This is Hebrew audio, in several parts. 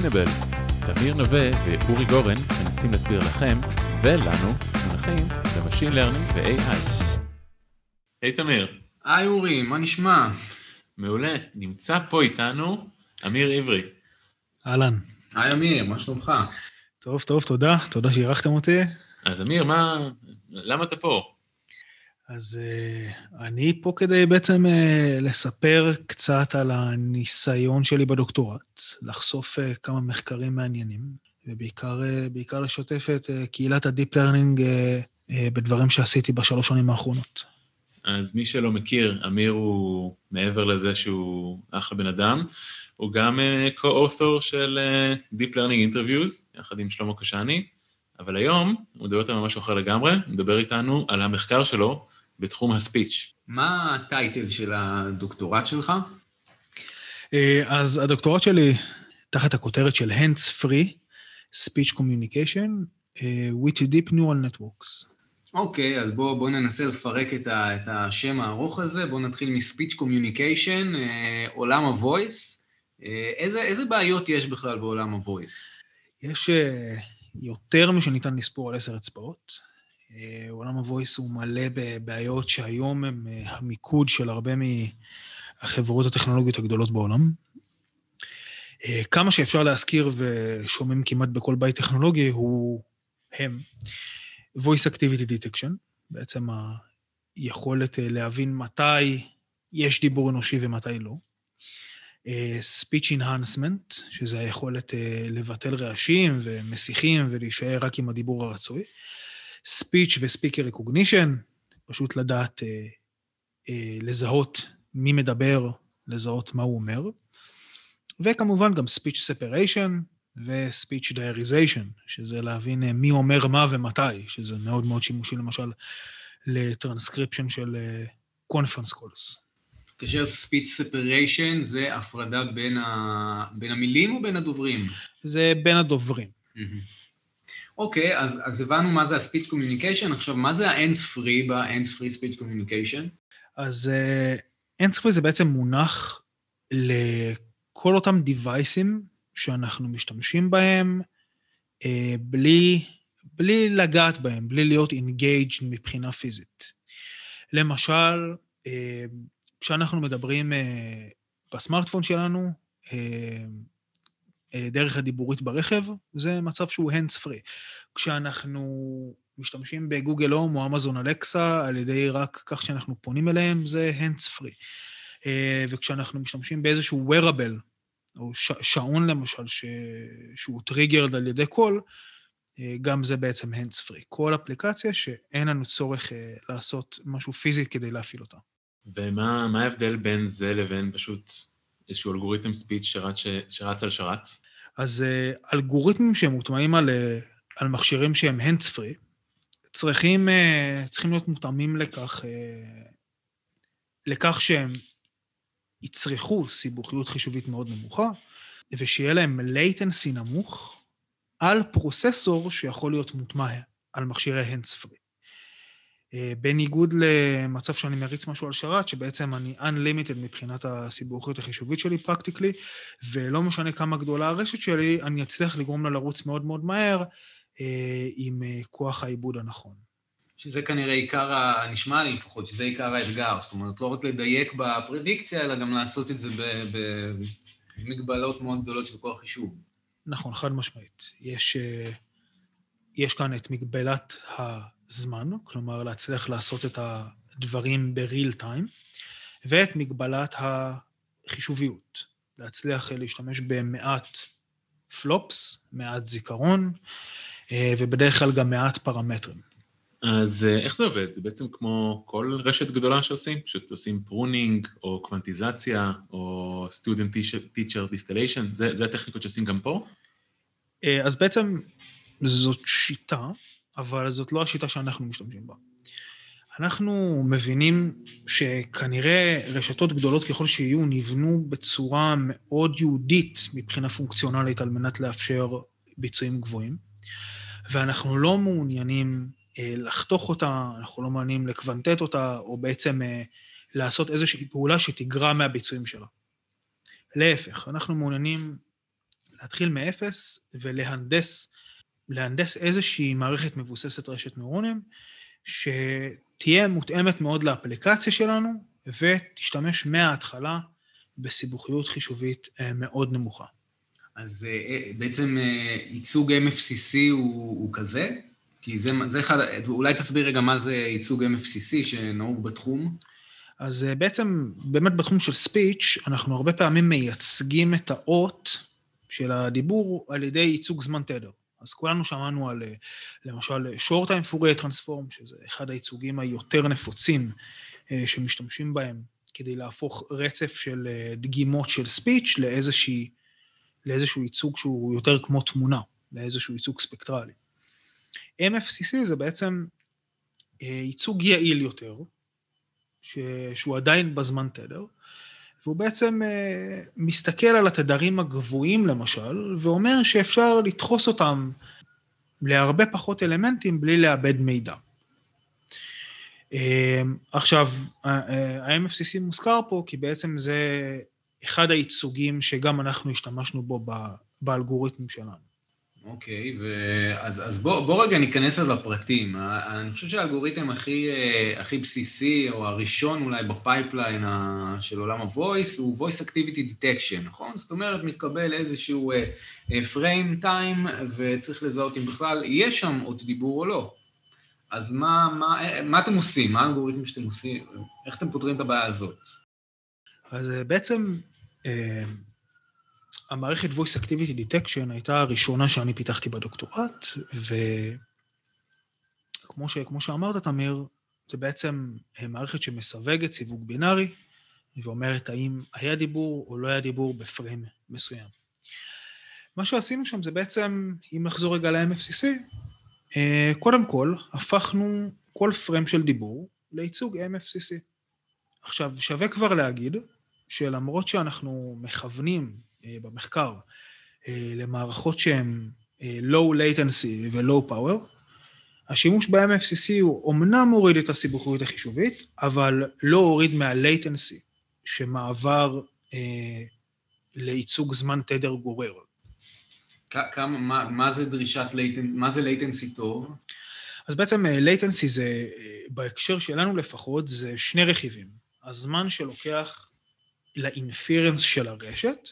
Explainable. תמיר נווה ואורי גורן מנסים להסביר לכם ולנו מונחים ב machine learning ו-AI. היי תמיר. היי אורי, מה נשמע? מעולה. נמצא פה איתנו אמיר עברי. אהלן. היי אמיר, מה שלומך? טוב, טוב, תודה. תודה שאירחתם אותי. אז אמיר, מה... למה אתה פה? אז uh, אני פה כדי בעצם uh, לספר קצת על הניסיון שלי בדוקטורט, לחשוף uh, כמה מחקרים מעניינים, ובעיקר לשתף את קהילת ה deep learning בדברים שעשיתי בשלוש שנים האחרונות. אז מי שלא מכיר, אמיר הוא, מעבר לזה שהוא אחלה בן אדם, הוא גם co-author של Deep Learning Interviews, יחד עם שלמה קשני, אבל היום הוא מדבר איתנו על משהו אחר לגמרי, הוא מדבר איתנו על המחקר שלו בתחום ה speech. מה ה title של הדוקטורט שלך? אה, אז הדוקטורט שלי, תחת הכותרת של Hands Free, Speech Communication, with Deep Neural Networks. אוקיי, okay, אז בואו בוא ננסה לפרק את, ה, את השם הארוך הזה, בואו נתחיל מ speech communication, אה, עולם ה-voice. אה, איזה, איזה בעיות יש בכלל בעולם ה-voice? יש אה, יותר משניתן לספור על עשר אצבעות. אה, עולם ה-voice הוא מלא בבעיות שהיום הם אה, המיקוד של הרבה מהחברות הטכנולוגיות הגדולות בעולם. אה, כמה שאפשר להזכיר ושומעים כמעט בכל בית טכנולוגי הוא הם. voice activity detection, בעצם היכולת להבין מתי יש דיבור אנושי ומתי לא. speech enhancement, שזה היכולת לבטל רעשים ומסיחים ולהישאר רק עם הדיבור הרצוי. Speech ו-speaker recognition, פשוט לדעת אה, אה, לזהות מי מדבר, לזהות מה הוא אומר, וכמובן גם speech separation ו-speech diarization, שזה להבין אה, מי אומר מה ומתי, שזה מאוד מאוד שימושי למשל לטרנסקריפשן של conference uh, calls. כאשר speech separation זה הפרדה בין, ה... בין המילים או בין הדוברים? זה בין הדוברים. Mm-hmm. אוקיי, אז, אז הבנו מה זה ה-speech communication, עכשיו מה זה ה-hands free ב-hands free speech communication? אז uh, hands free זה בעצם מונח לכל אותם דיווייסים שאנחנו משתמשים בהם uh, בלי, בלי לגעת בהם, בלי להיות engaged מבחינה פיזית. למשל, uh, כשאנחנו מדברים uh, בסמארטפון שלנו, uh, אה, דרך הדיבורית ברכב, זה מצב שהוא hands free. כשאנחנו משתמשים בגוגל הום או אמזון אלקסה, על ידי רק כך שאנחנו פונים אליהם, זה hands free. אה, וכשאנחנו משתמשים באיזשהו wearable, או ש- שעון למשל, ש- שהוא triggered על ידי קול, אה, גם זה בעצם hands free. כל אפליקציה שאין לנו צורך לעשות משהו פיזי כדי להפעיל אותה. ומה ההבדל בין זה לבין פשוט איזשהו אלגוריתם speech שרץ, שרץ על שרץ? אז uh, אלגוריתמים שהם מוטמעים על, uh, על מכשירים שהם hands free, צריכים, uh, צריכים להיות מותאמים לכך, לכך שהם יצרכו סיבוכיות חישובית מאוד נמוכה, ושיהיה להם latency נמוך על פרוססור שיכול להיות מוטמע על מכשירי hands free. אה, בניגוד למצב שאני מריץ משהו על שרת, שבעצם אני unlimited מבחינת הסיבוכיות החישובית שלי פרקטיקלי, ולא משנה כמה גדולה הרשת שלי, אני אצליח לגרום לה לרוץ מאוד מאוד מהר אה, עם אה, כוח העיבוד הנכון. שזה כנראה עיקר, ה... נשמע לי לפחות, שזה עיקר האתגר, זאת אומרת, לא רק לדייק בפרדיקציה, אלא גם לעשות את זה במגבלות מאוד גדולות של כוח חישוב. נכון, חד משמעית. יש, יש כאן את מגבלת ה... זמן, כלומר להצליח לעשות את הדברים בריל טיים, ואת מגבלת החישוביות, להצליח להשתמש במעט פלופס, מעט זיכרון, אה, ובדרך כלל גם מעט פרמטרים. אז אה, איך זה עובד? זה בעצם כמו כל רשת גדולה שעושים? פשוט עושים pruning, או quantization, או student teacher distillation, זה, זה הטכניקות שעושים גם פה? אה, אז בעצם זאת שיטה אבל זאת לא השיטה שאנחנו משתמשים בה. אנחנו מבינים שכנראה רשתות גדולות ככל שיהיו נבנו בצורה מאוד ייחודית מבחינה פונקציונלית על מנת לאפשר ביצועים גבוהים, ואנחנו לא מעוניינים אה, לחתוך אותה, אנחנו לא מעוניינים לקוונטט אותה, או בעצם אה, לעשות איזושהי פעולה שתגרע מהביצועים שלה. להפך, אנחנו מעוניינים להתחיל מאפס ולהנדס להנדס איזושהי מערכת מבוססת רשת נוירונים, שתהיה מותאמת מאוד לאפליקציה שלנו, ותשתמש מההתחלה בסיבוכיות חישובית אה, מאוד נמוכה. אז אה, בעצם ייצוג MFCC הוא, הוא כזה? כי זה, זה אחד, אולי תסביר רגע מה זה ייצוג MFCC שנהוג בתחום. אז בעצם, באמת בתחום של ספיץ', אנחנו הרבה פעמים מייצגים את האות של הדיבור על ידי ייצוג זמן תדר. אז כולנו שמענו על למשל short time Fourier transform, שזה אחד הייצוגים היותר נפוצים אה, שמשתמשים בהם כדי להפוך רצף של אה, דגימות של ספיץ' לאיזושהי, לאיזשהו ייצוג שהוא יותר כמו תמונה, לאיזשהו ייצוג ספקטרלי. MFCC זה בעצם אה, ייצוג יעיל יותר, שהוא עדיין בזמן תדר, והוא בעצם אה, מסתכל על התדרים הגבוהים למשל, ואומר שאפשר לדחוס אותם להרבה פחות אלמנטים בלי לאבד מידע. אה, עכשיו, ה-MFCC מוזכר פה כי בעצם זה אחד הייצוגים שגם אנחנו השתמשנו בו באלגוריתמים שלנו. אוקיי, אז, אז בוא, בוא רגע ניכנס אז לפרטים. אני חושב שהאלגוריתם הכי, הכי בסיסי, או הראשון אולי ב pipeline של עולם ה-voice, הוא voice activity detection, נכון? זאת אומרת, מתקבל איזשהו uh, frame, וצריך לזהות אם בכלל יהיה שם עוד דיבור או לא. אז מה, מה, מה אתם עושים? מה האלגוריתם שאתם עושים? איך אתם פותרים את הבעיה הזאת? אז בעצם... אה, המערכת voice activity detection הייתה הראשונה שאני פיתחתי בדוקטורט, וכמו ש, שאמרת, תמיר, זה בעצם מערכת שמסווגת סיווג בינארי, ואומרת האם היה דיבור או לא היה דיבור בפריים מסוים. מה שעשינו שם זה בעצם, אם נחזור רגע ל-MFCC, אה, קודם כל, הפכנו כל פריים של דיבור לייצוג MFCC. עכשיו, שווה כבר להגיד שלמרות שאנחנו מכוונים אה, במחקר אה, למערכות שהן אה, low latency ו-low power, השימוש ב-MFCC הוא אמנם מוריד את הסיבוכיות החישובית, אבל לא הוריד מה-latency שמעבר אה, לייצוג זמן תדר גורר. כמה, מה, מה זה דרישת latency, מה זה latency טוב? אז בעצם latency זה, בהקשר שלנו לפחות, זה שני רכיבים. הזמן שלוקח לאינפירנס של הרשת,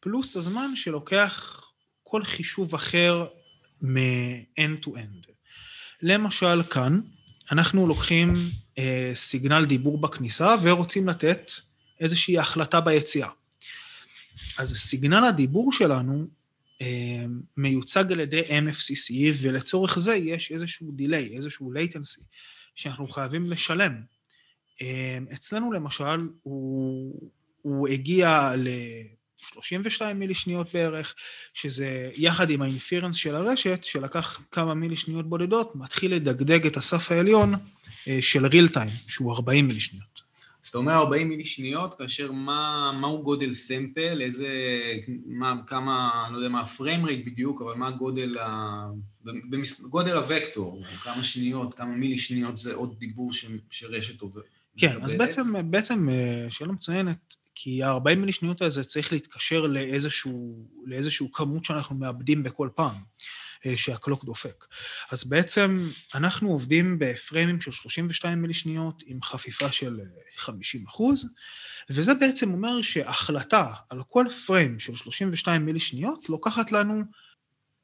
פלוס הזמן שלוקח כל חישוב אחר מ-end to end. למשל כאן, אנחנו לוקחים אה, סיגנל דיבור בכניסה ורוצים לתת איזושהי החלטה ביציאה. אז סיגנל הדיבור שלנו אה, מיוצג על ידי MFCC, ולצורך זה יש איזשהו דיליי, איזשהו latency, שאנחנו חייבים לשלם. אה, אצלנו למשל, הוא, הוא הגיע ל... 32 מילי שניות בערך, שזה יחד עם האינפירנס של הרשת, שלקח כמה מילי שניות בודדות, מתחיל לדגדג את הסף העליון אה, של ריל טיים, שהוא 40 מילי שניות. אז אתה אומר 40 מילי שניות, כאשר מה, מהו גודל סמפל, איזה, מה, כמה, אני לא יודע מה הפריים רייט בדיוק, אבל מה גודל, ה, במס, גודל הוקטור, כמה שניות, כמה מילי שניות זה עוד דיבור ש, שרשת עוברת. כן, אז בעצם, בעצם אה, שאלה מצוינת, כי ה-40 מילי שניות הזה צריך להתקשר לאיזשהו, לאיזשהו כמות שאנחנו מאבדים בכל פעם אה, שהקלוק דופק. אז בעצם אנחנו עובדים בפריימים של 32 מילי שניות עם חפיפה של 50 אה, אחוז, וזה בעצם אומר שהחלטה על כל פריים של 32 מילי שניות לוקחת לנו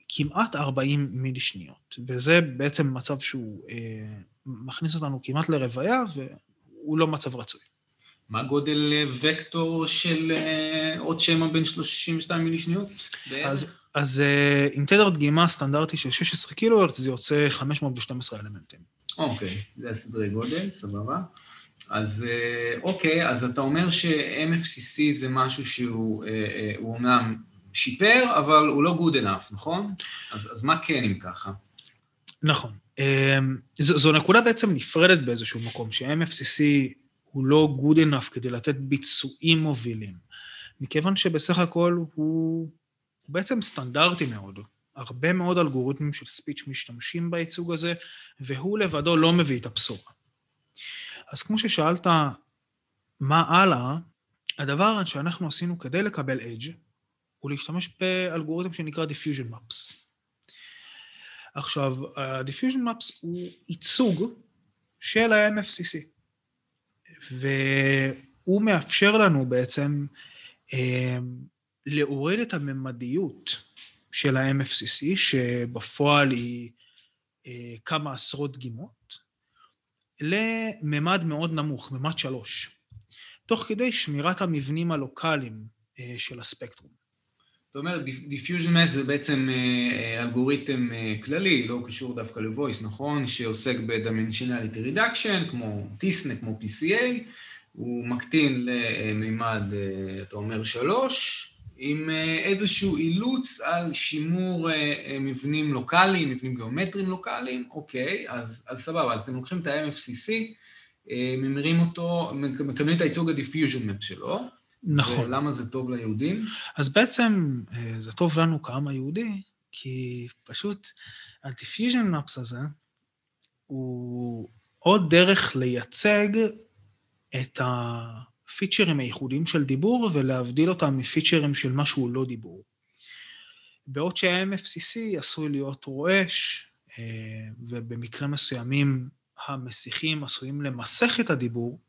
כמעט 40 מילי שניות, וזה בעצם מצב שהוא אה, מכניס אותנו כמעט לרוויה, והוא לא מצב רצוי. מה גודל אה, וקטור של אה, עוד שמע בין 32 מילי שניות? אז, אז אה, עם תדר דגימה סטנדרטי של 16 קילו זה יוצא 512 אלמנטים. אוקיי, זה הסדרי גודל, סבבה. אז אוקיי, אז אתה אומר ש-MFCC זה משהו שהוא אומנם שיפר, אבל הוא לא good enough, נכון? אז, אז מה כן אם ככה? נכון. זו, זו נקודה בעצם נפרדת באיזשהו מקום, ש-MFCC הוא לא good enough כדי לתת ביצועים מובילים, מכיוון שבסך הכל הוא, הוא בעצם סטנדרטי מאוד. הרבה מאוד אלגוריתמים של ספיץ' משתמשים בייצוג הזה, והוא לבדו לא מביא את הבשורה. אז כמו ששאלת, מה הלאה, הדבר שאנחנו עשינו כדי לקבל אדג', הוא להשתמש באלגוריתם שנקרא Diffusion Maps. עכשיו, ה-Diffusion Maps הוא ייצוג של ה-MFCC, והוא מאפשר לנו בעצם אה, להוריד את הממדיות של ה-MFCC, שבפועל היא אה, כמה עשרות דגימות, לממד מאוד נמוך, ממד שלוש, תוך כדי שמירת המבנים הלוקאליים אה, של הספקטרום. זאת אומרת, Diffusion Match זה בעצם אה, אלגוריתם כללי, לא קשור דווקא ל-voice, נכון? שעוסק ב-dimensionality reduction, כמו TISNE, כמו PCA, הוא מקטין למימד, אתה אומר, שלוש, עם אה, איזשהו אילוץ על שימור אה, אה, מבנים לוקאליים, מבנים גיאומטריים לוקאליים, אוקיי, אז, אז סבבה, אז אתם לוקחים את ה-MFCC, ממירים אותו, מקבלים את הייצוג ה-diffusion map שלו. נכון. ולמה זה טוב ליהודים? אז בעצם זה טוב לנו כעם היהודי, כי פשוט ה-diffusion maps הזה הוא עוד דרך לייצג את ה... פיצ'רים הייחודיים של דיבור ולהבדיל אותם מפיצ'רים של משהו לא דיבור. בעוד שה-MFCC עשוי להיות רועש, אה, ובמקרים מסוימים המסיחים עשויים למסך את הדיבור,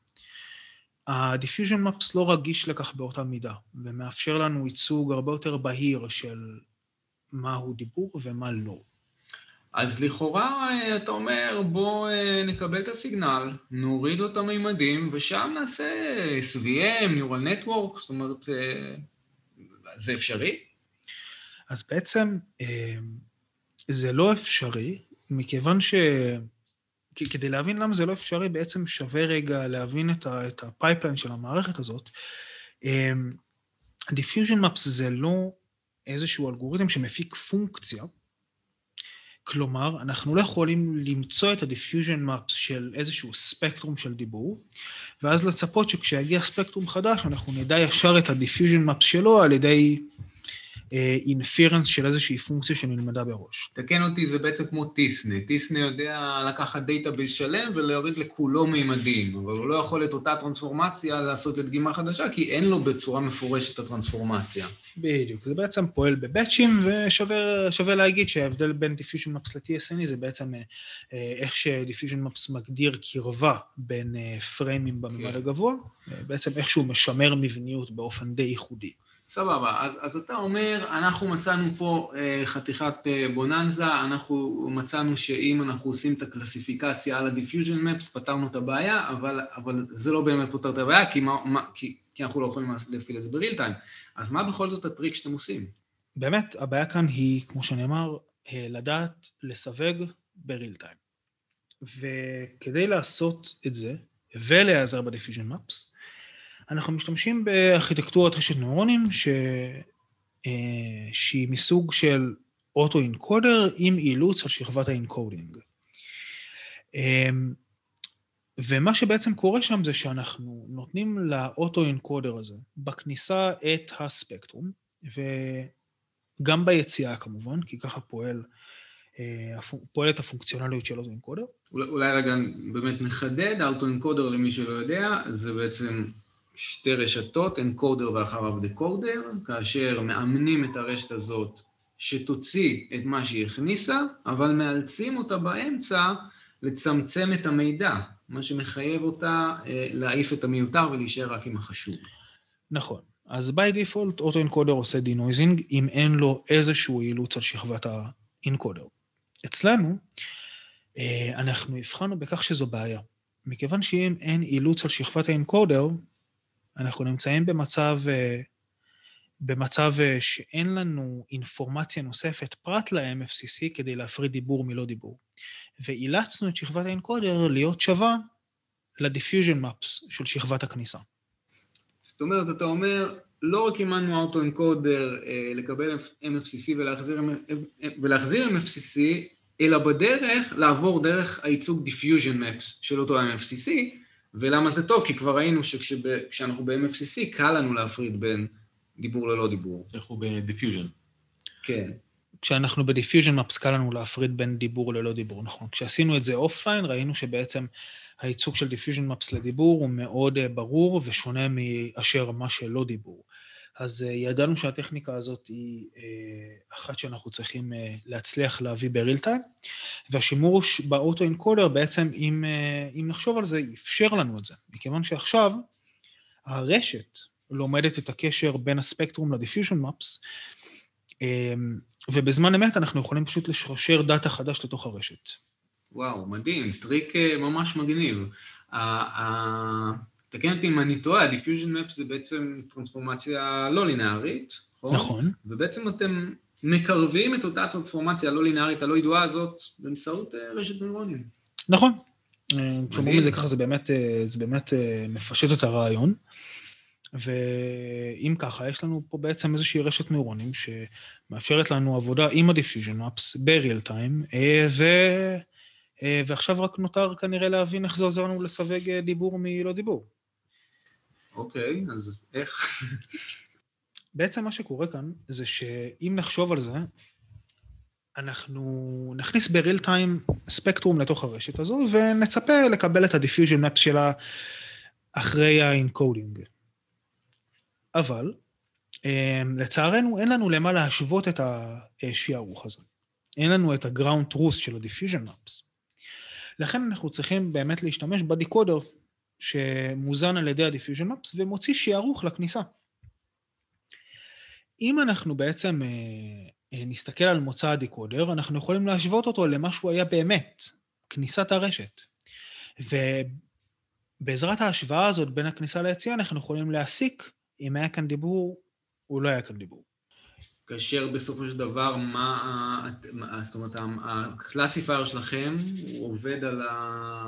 ה-Diffusion Maps לא רגיש לכך באותה מידה, ומאפשר לנו ייצוג הרבה יותר בהיר של מהו דיבור ומה לא. אז לכאורה אה, אתה אומר, בוא אה, נקבל את ה signal, נוריד לו את המימדים, ושם נעשה SVM, Neural Network, זאת אומרת, אה, זה אפשרי? אז בעצם זה לא אפשרי, מכיוון ש... כדי להבין למה זה לא אפשרי, בעצם שווה רגע להבין את ה pipeline של המערכת הזאת. Diffusion Maps זה לא איזשהו אלגוריתם שמפיק פונקציה, כלומר, אנחנו לא יכולים למצוא את ה-diffusion maps של איזשהו ספקטרום של דיבור, ואז לצפות שכשיגיע ספקטרום חדש, אנחנו נדע ישר את ה-diffusion maps שלו על ידי inference של איזושהי פונקציה שנלמדה מראש. תקן אותי, זה בעצם כמו t-SNE. t-SNE יודע לקחת database שלם ולהוריד לכולו מימדים, אבל הוא לא יכול את אותה טרנספורמציה לעשות לדגימה חדשה, כי אין לו בצורה מפורשת את הטרנספורמציה. בדיוק, זה בעצם פועל ב batchים, ושווה להגיד שההבדל בין diffusion maps ל- t-SNE זה בעצם אה, איך ש diffusion maps מגדיר קרבה בין frameים אה, בממד כן. הגבוה, בעצם איך שהוא משמר מבניות באופן די ייחודי. סבבה, אז, אז אתה אומר, אנחנו מצאנו פה אה, חתיכת אה, בוננזה, אנחנו מצאנו שאם אנחנו עושים את ה classification על ה-diffusion maps, פתרנו את הבעיה, אבל, אבל זה לא באמת פותר את הבעיה, כי, מה, מה, כי, כי אנחנו לא יכולים להפעיל את זה ב real time. אז מה בכל זאת הטריק שאתם עושים? באמת, הבעיה כאן היא, כמו שאתה אומר, אה, לדעת לסווג ב real time. וכדי לעשות את זה, ולהיעזר ב-diffusion maps, אנחנו משתמשים בארכיטקטורת רשת נוירונים ש... אה, שהיא מסוג של auto-encoder עם אילוץ על שכבת ה encoding. אמ, ומה שבעצם קורה שם זה שאנחנו נותנים ל auto-encoder הזה בכניסה את הספקטרום, וגם ביציאה כמובן, כי ככה פועל, אה, פועלת הפונקציונליות של אוטו-אינקודר. אולי רגע באמת נחדד, האוטו-אינקודר למי שלא יודע, זה בעצם שתי רשתות, אנקודר ואחריו דקודר, כאשר מאמנים את הרשת הזאת שתוציא את מה שהיא הכניסה, אבל מאלצים אותה באמצע לצמצם את המידע, מה שמחייב אותה אה, להעיף את המיותר ולהישאר רק עם החשוב. נכון. אז by default auto-encoder עושה denoising אם אין לו איזשהו אילוץ על שכבת ה encoder. אצלנו, אה, אנחנו הבחנו בכך שזו בעיה. מכיוון שאם אין אילוץ על שכבת ה encoder, אנחנו נמצאים במצב, אה, במצב אה, שאין לנו אינפורמציה נוספת פרט ל-MFCC כדי להפריד דיבור מלא דיבור. ואילצנו את שכבת ה encoder להיות שווה ל-diffusion maps של שכבת הכניסה. זאת אומרת, אתה אומר, לא רק אימנו autoencoder אה, לקבל MFCC ולהחזיר, ולהחזיר MFCC, אלא בדרך לעבור דרך הייצוג diffusion maps של אותו MFCC, ולמה זה טוב? כי כבר ראינו שכשאנחנו ב-MFCC קל לנו להפריד בין דיבור ללא דיבור. אנחנו ב-diffusion. כן. כשאנחנו ב-diffusion maps קל לנו להפריד בין דיבור ללא דיבור, נכון. כשעשינו את זה offline ראינו שבעצם הייצוג של diffusion maps לדיבור הוא מאוד אה, ברור ושונה מאשר מה שלא דיבור. אז אה, ידענו שהטכניקה הזאת היא אה, אחת שאנחנו צריכים אה, להצליח להביא ב-real time, והשימוש ב-autoencoder בעצם, אם, אם נחשוב על זה, אפשר לנו את זה, מכיוון שעכשיו הרשת לומדת את הקשר בין הספקטרום ל-diffusion maps, ובזמן אמת אנחנו יכולים פשוט לשרשר data חדש לתוך הרשת. וואו, מדהים, טריק ממש מגניב. תקן אותי אם אני טועה, ה-diffusion maps זה בעצם טרנספורמציה לא לינארית, נכון? נכון. ובעצם אתם מקרבים את אותה טרנספורמציה הלא לינארית, הלא ידועה הזאת, באמצעות אה, רשת נוירונים. נכון. אה, כשאומרים את זה ככה, זה באמת, אה, זה באמת מפשט את הרעיון. ואם ככה, יש לנו פה בעצם איזושהי רשת נוירונים שמאפשרת לנו עבודה עם ה-diffusion maps ב-real time, ו... ועכשיו רק נותר כנראה להבין איך זה עוזר לנו לסווג דיבור מלא דיבור. אוקיי, אז איך? בעצם מה שקורה כאן זה שאם נחשוב על זה, אנחנו נכניס ב-real time ספקטרום לתוך הרשת הזו ונצפה לקבל את ה-diffusion map שלה אחרי ה-encoding. אבל אמ, לצערנו אין לנו למה להשוות את השערוך הזה. אין לנו את ה-ground truth של ה-diffusion maps. לכן אנחנו צריכים באמת להשתמש בדיקודר שמוזן על ידי ה-Diffusion Maps ומוציא שערוך לכניסה. אם אנחנו בעצם אה, אה, נסתכל על מוצא הדיקודר, אנחנו יכולים להשוות אותו למה שהוא היה באמת, כניסת הרשת. ובעזרת ההשוואה הזאת בין הכניסה ליציאה, אנחנו יכולים להסיק אם היה כאן דיבור או לא היה כאן דיבור. כאשר בסופו של דבר, מה, זאת אומרת, ה-classifier שלכם הוא עובד על ה...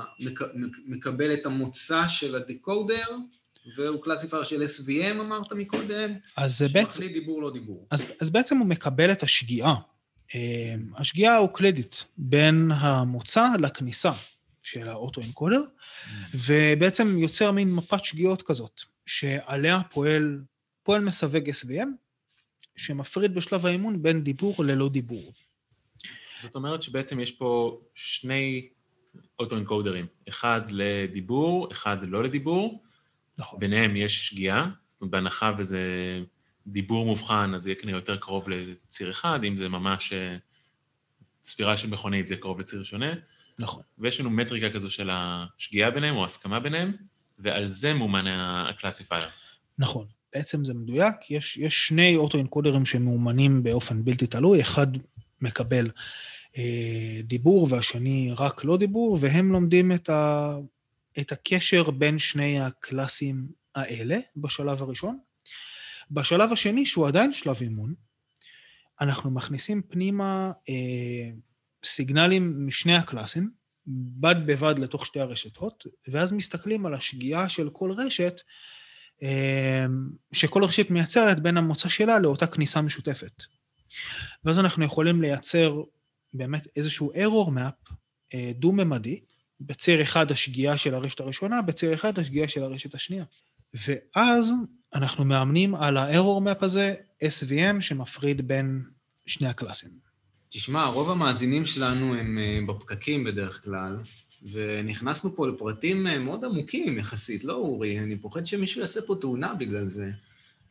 מקבל את המוצא של ה-decoder, והוא classifier של SVM אמרת מקודם, אז בעצם... שמחליט דיבור לא דיבור. אז, אז בעצם הוא מקבל את השגיאה. אה, השגיאה האוקלידית בין המוצא לכניסה של ה-autoencoder, אמ. ובעצם יוצר מין מפת שגיאות כזאת, שעליה פועל, פועל מסווג SVM, שמפריד בשלב האימון בין דיבור ללא דיבור. זאת אומרת שבעצם יש פה שני אוטו-אנקודרים, אחד לדיבור, אחד לא לדיבור. נכון. ביניהם יש שגיאה, זאת אומרת, בהנחה וזה דיבור מובחן, אז זה יהיה כנראה יותר קרוב לציר אחד, אם זה ממש אה, צפירה של מכונית, זה יהיה קרוב לציר שונה. נכון. ויש לנו מטריקה כזו של השגיאה ביניהם, או הסכמה ביניהם, ועל זה מאומן ה-classifier. נכון. בעצם זה מדויק, יש, יש שני autoencoder-ים שמאומנים באופן בלתי תלוי, אחד מקבל אה, דיבור והשני רק לא דיבור, והם לומדים את, ה, את הקשר בין שני ה-class-ים האלה בשלב הראשון. בשלב השני, שהוא עדיין שלב אימון, אנחנו מכניסים פנימה אה, סיגנלים משני הקלאסים, בד בבד לתוך שתי הרשתות, ואז מסתכלים על השגיאה של כל רשת, שכל רשת מייצרת בין המוצא שלה לאותה כניסה משותפת. ואז אנחנו יכולים לייצר באמת איזשהו error map אה, דו-ממדי, בציר אחד השגיאה של הרשת הראשונה, בציר אחד השגיאה של הרשת השנייה. ואז אנחנו מאמנים על ה-error map הזה SVM שמפריד בין שני הקלאסים. תשמע, רוב המאזינים שלנו הם אה, בפקקים בדרך כלל, ונכנסנו פה לפרטים אה, מאוד עמוקים יחסית, לא אורי? אני פוחד שמישהו יעשה פה תאונה בגלל זה.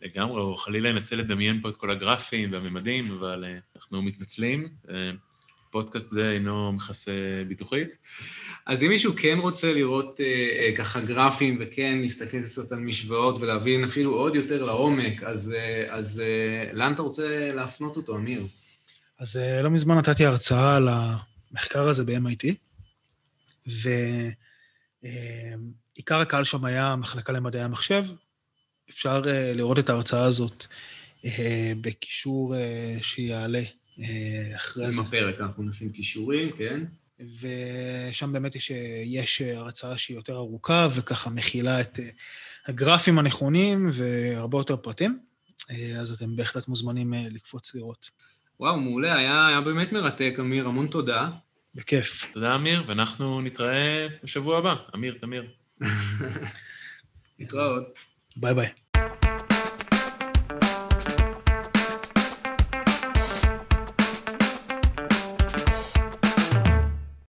לגמרי, או חלילה ינסה לדמיין פה את כל הגרפים והממדים, אבל uh, אנחנו מתנצלים. Uh, פודקאסט זה אינו מכסה ביטוחית. אז אם מישהו כן רוצה לראות uh, uh, ככה גרפים וכן להסתכל קצת על משוואות ולהבין אפילו עוד יותר לעומק, אז, uh, אז uh, לאן אתה רוצה להפנות אותו, אמיר? אז uh, לא מזמן נתתי הרצאה על המחקר הזה ב-MIT. ועיקר הקהל שם היה המחלקה למדעי המחשב. אפשר אה, לראות את ההרצאה הזאת אה, בקישור אה, שיעלה אחרי זה. עם הפרק, אנחנו נשים קישורים, כן. ושם באמת יש, יש הרצאה שהיא יותר ארוכה, וככה מכילה את הגרפים הנכונים והרבה יותר פרטים, אז אתם בהחלט מוזמנים לקפוץ לראות. וואו, מעולה, היה, היה באמת מרתק, אמיר, המון תודה. בכיף. תודה, אמיר, ואנחנו נתראה בשבוע הבא. אמיר, תמיר. להתראות. ביי ביי.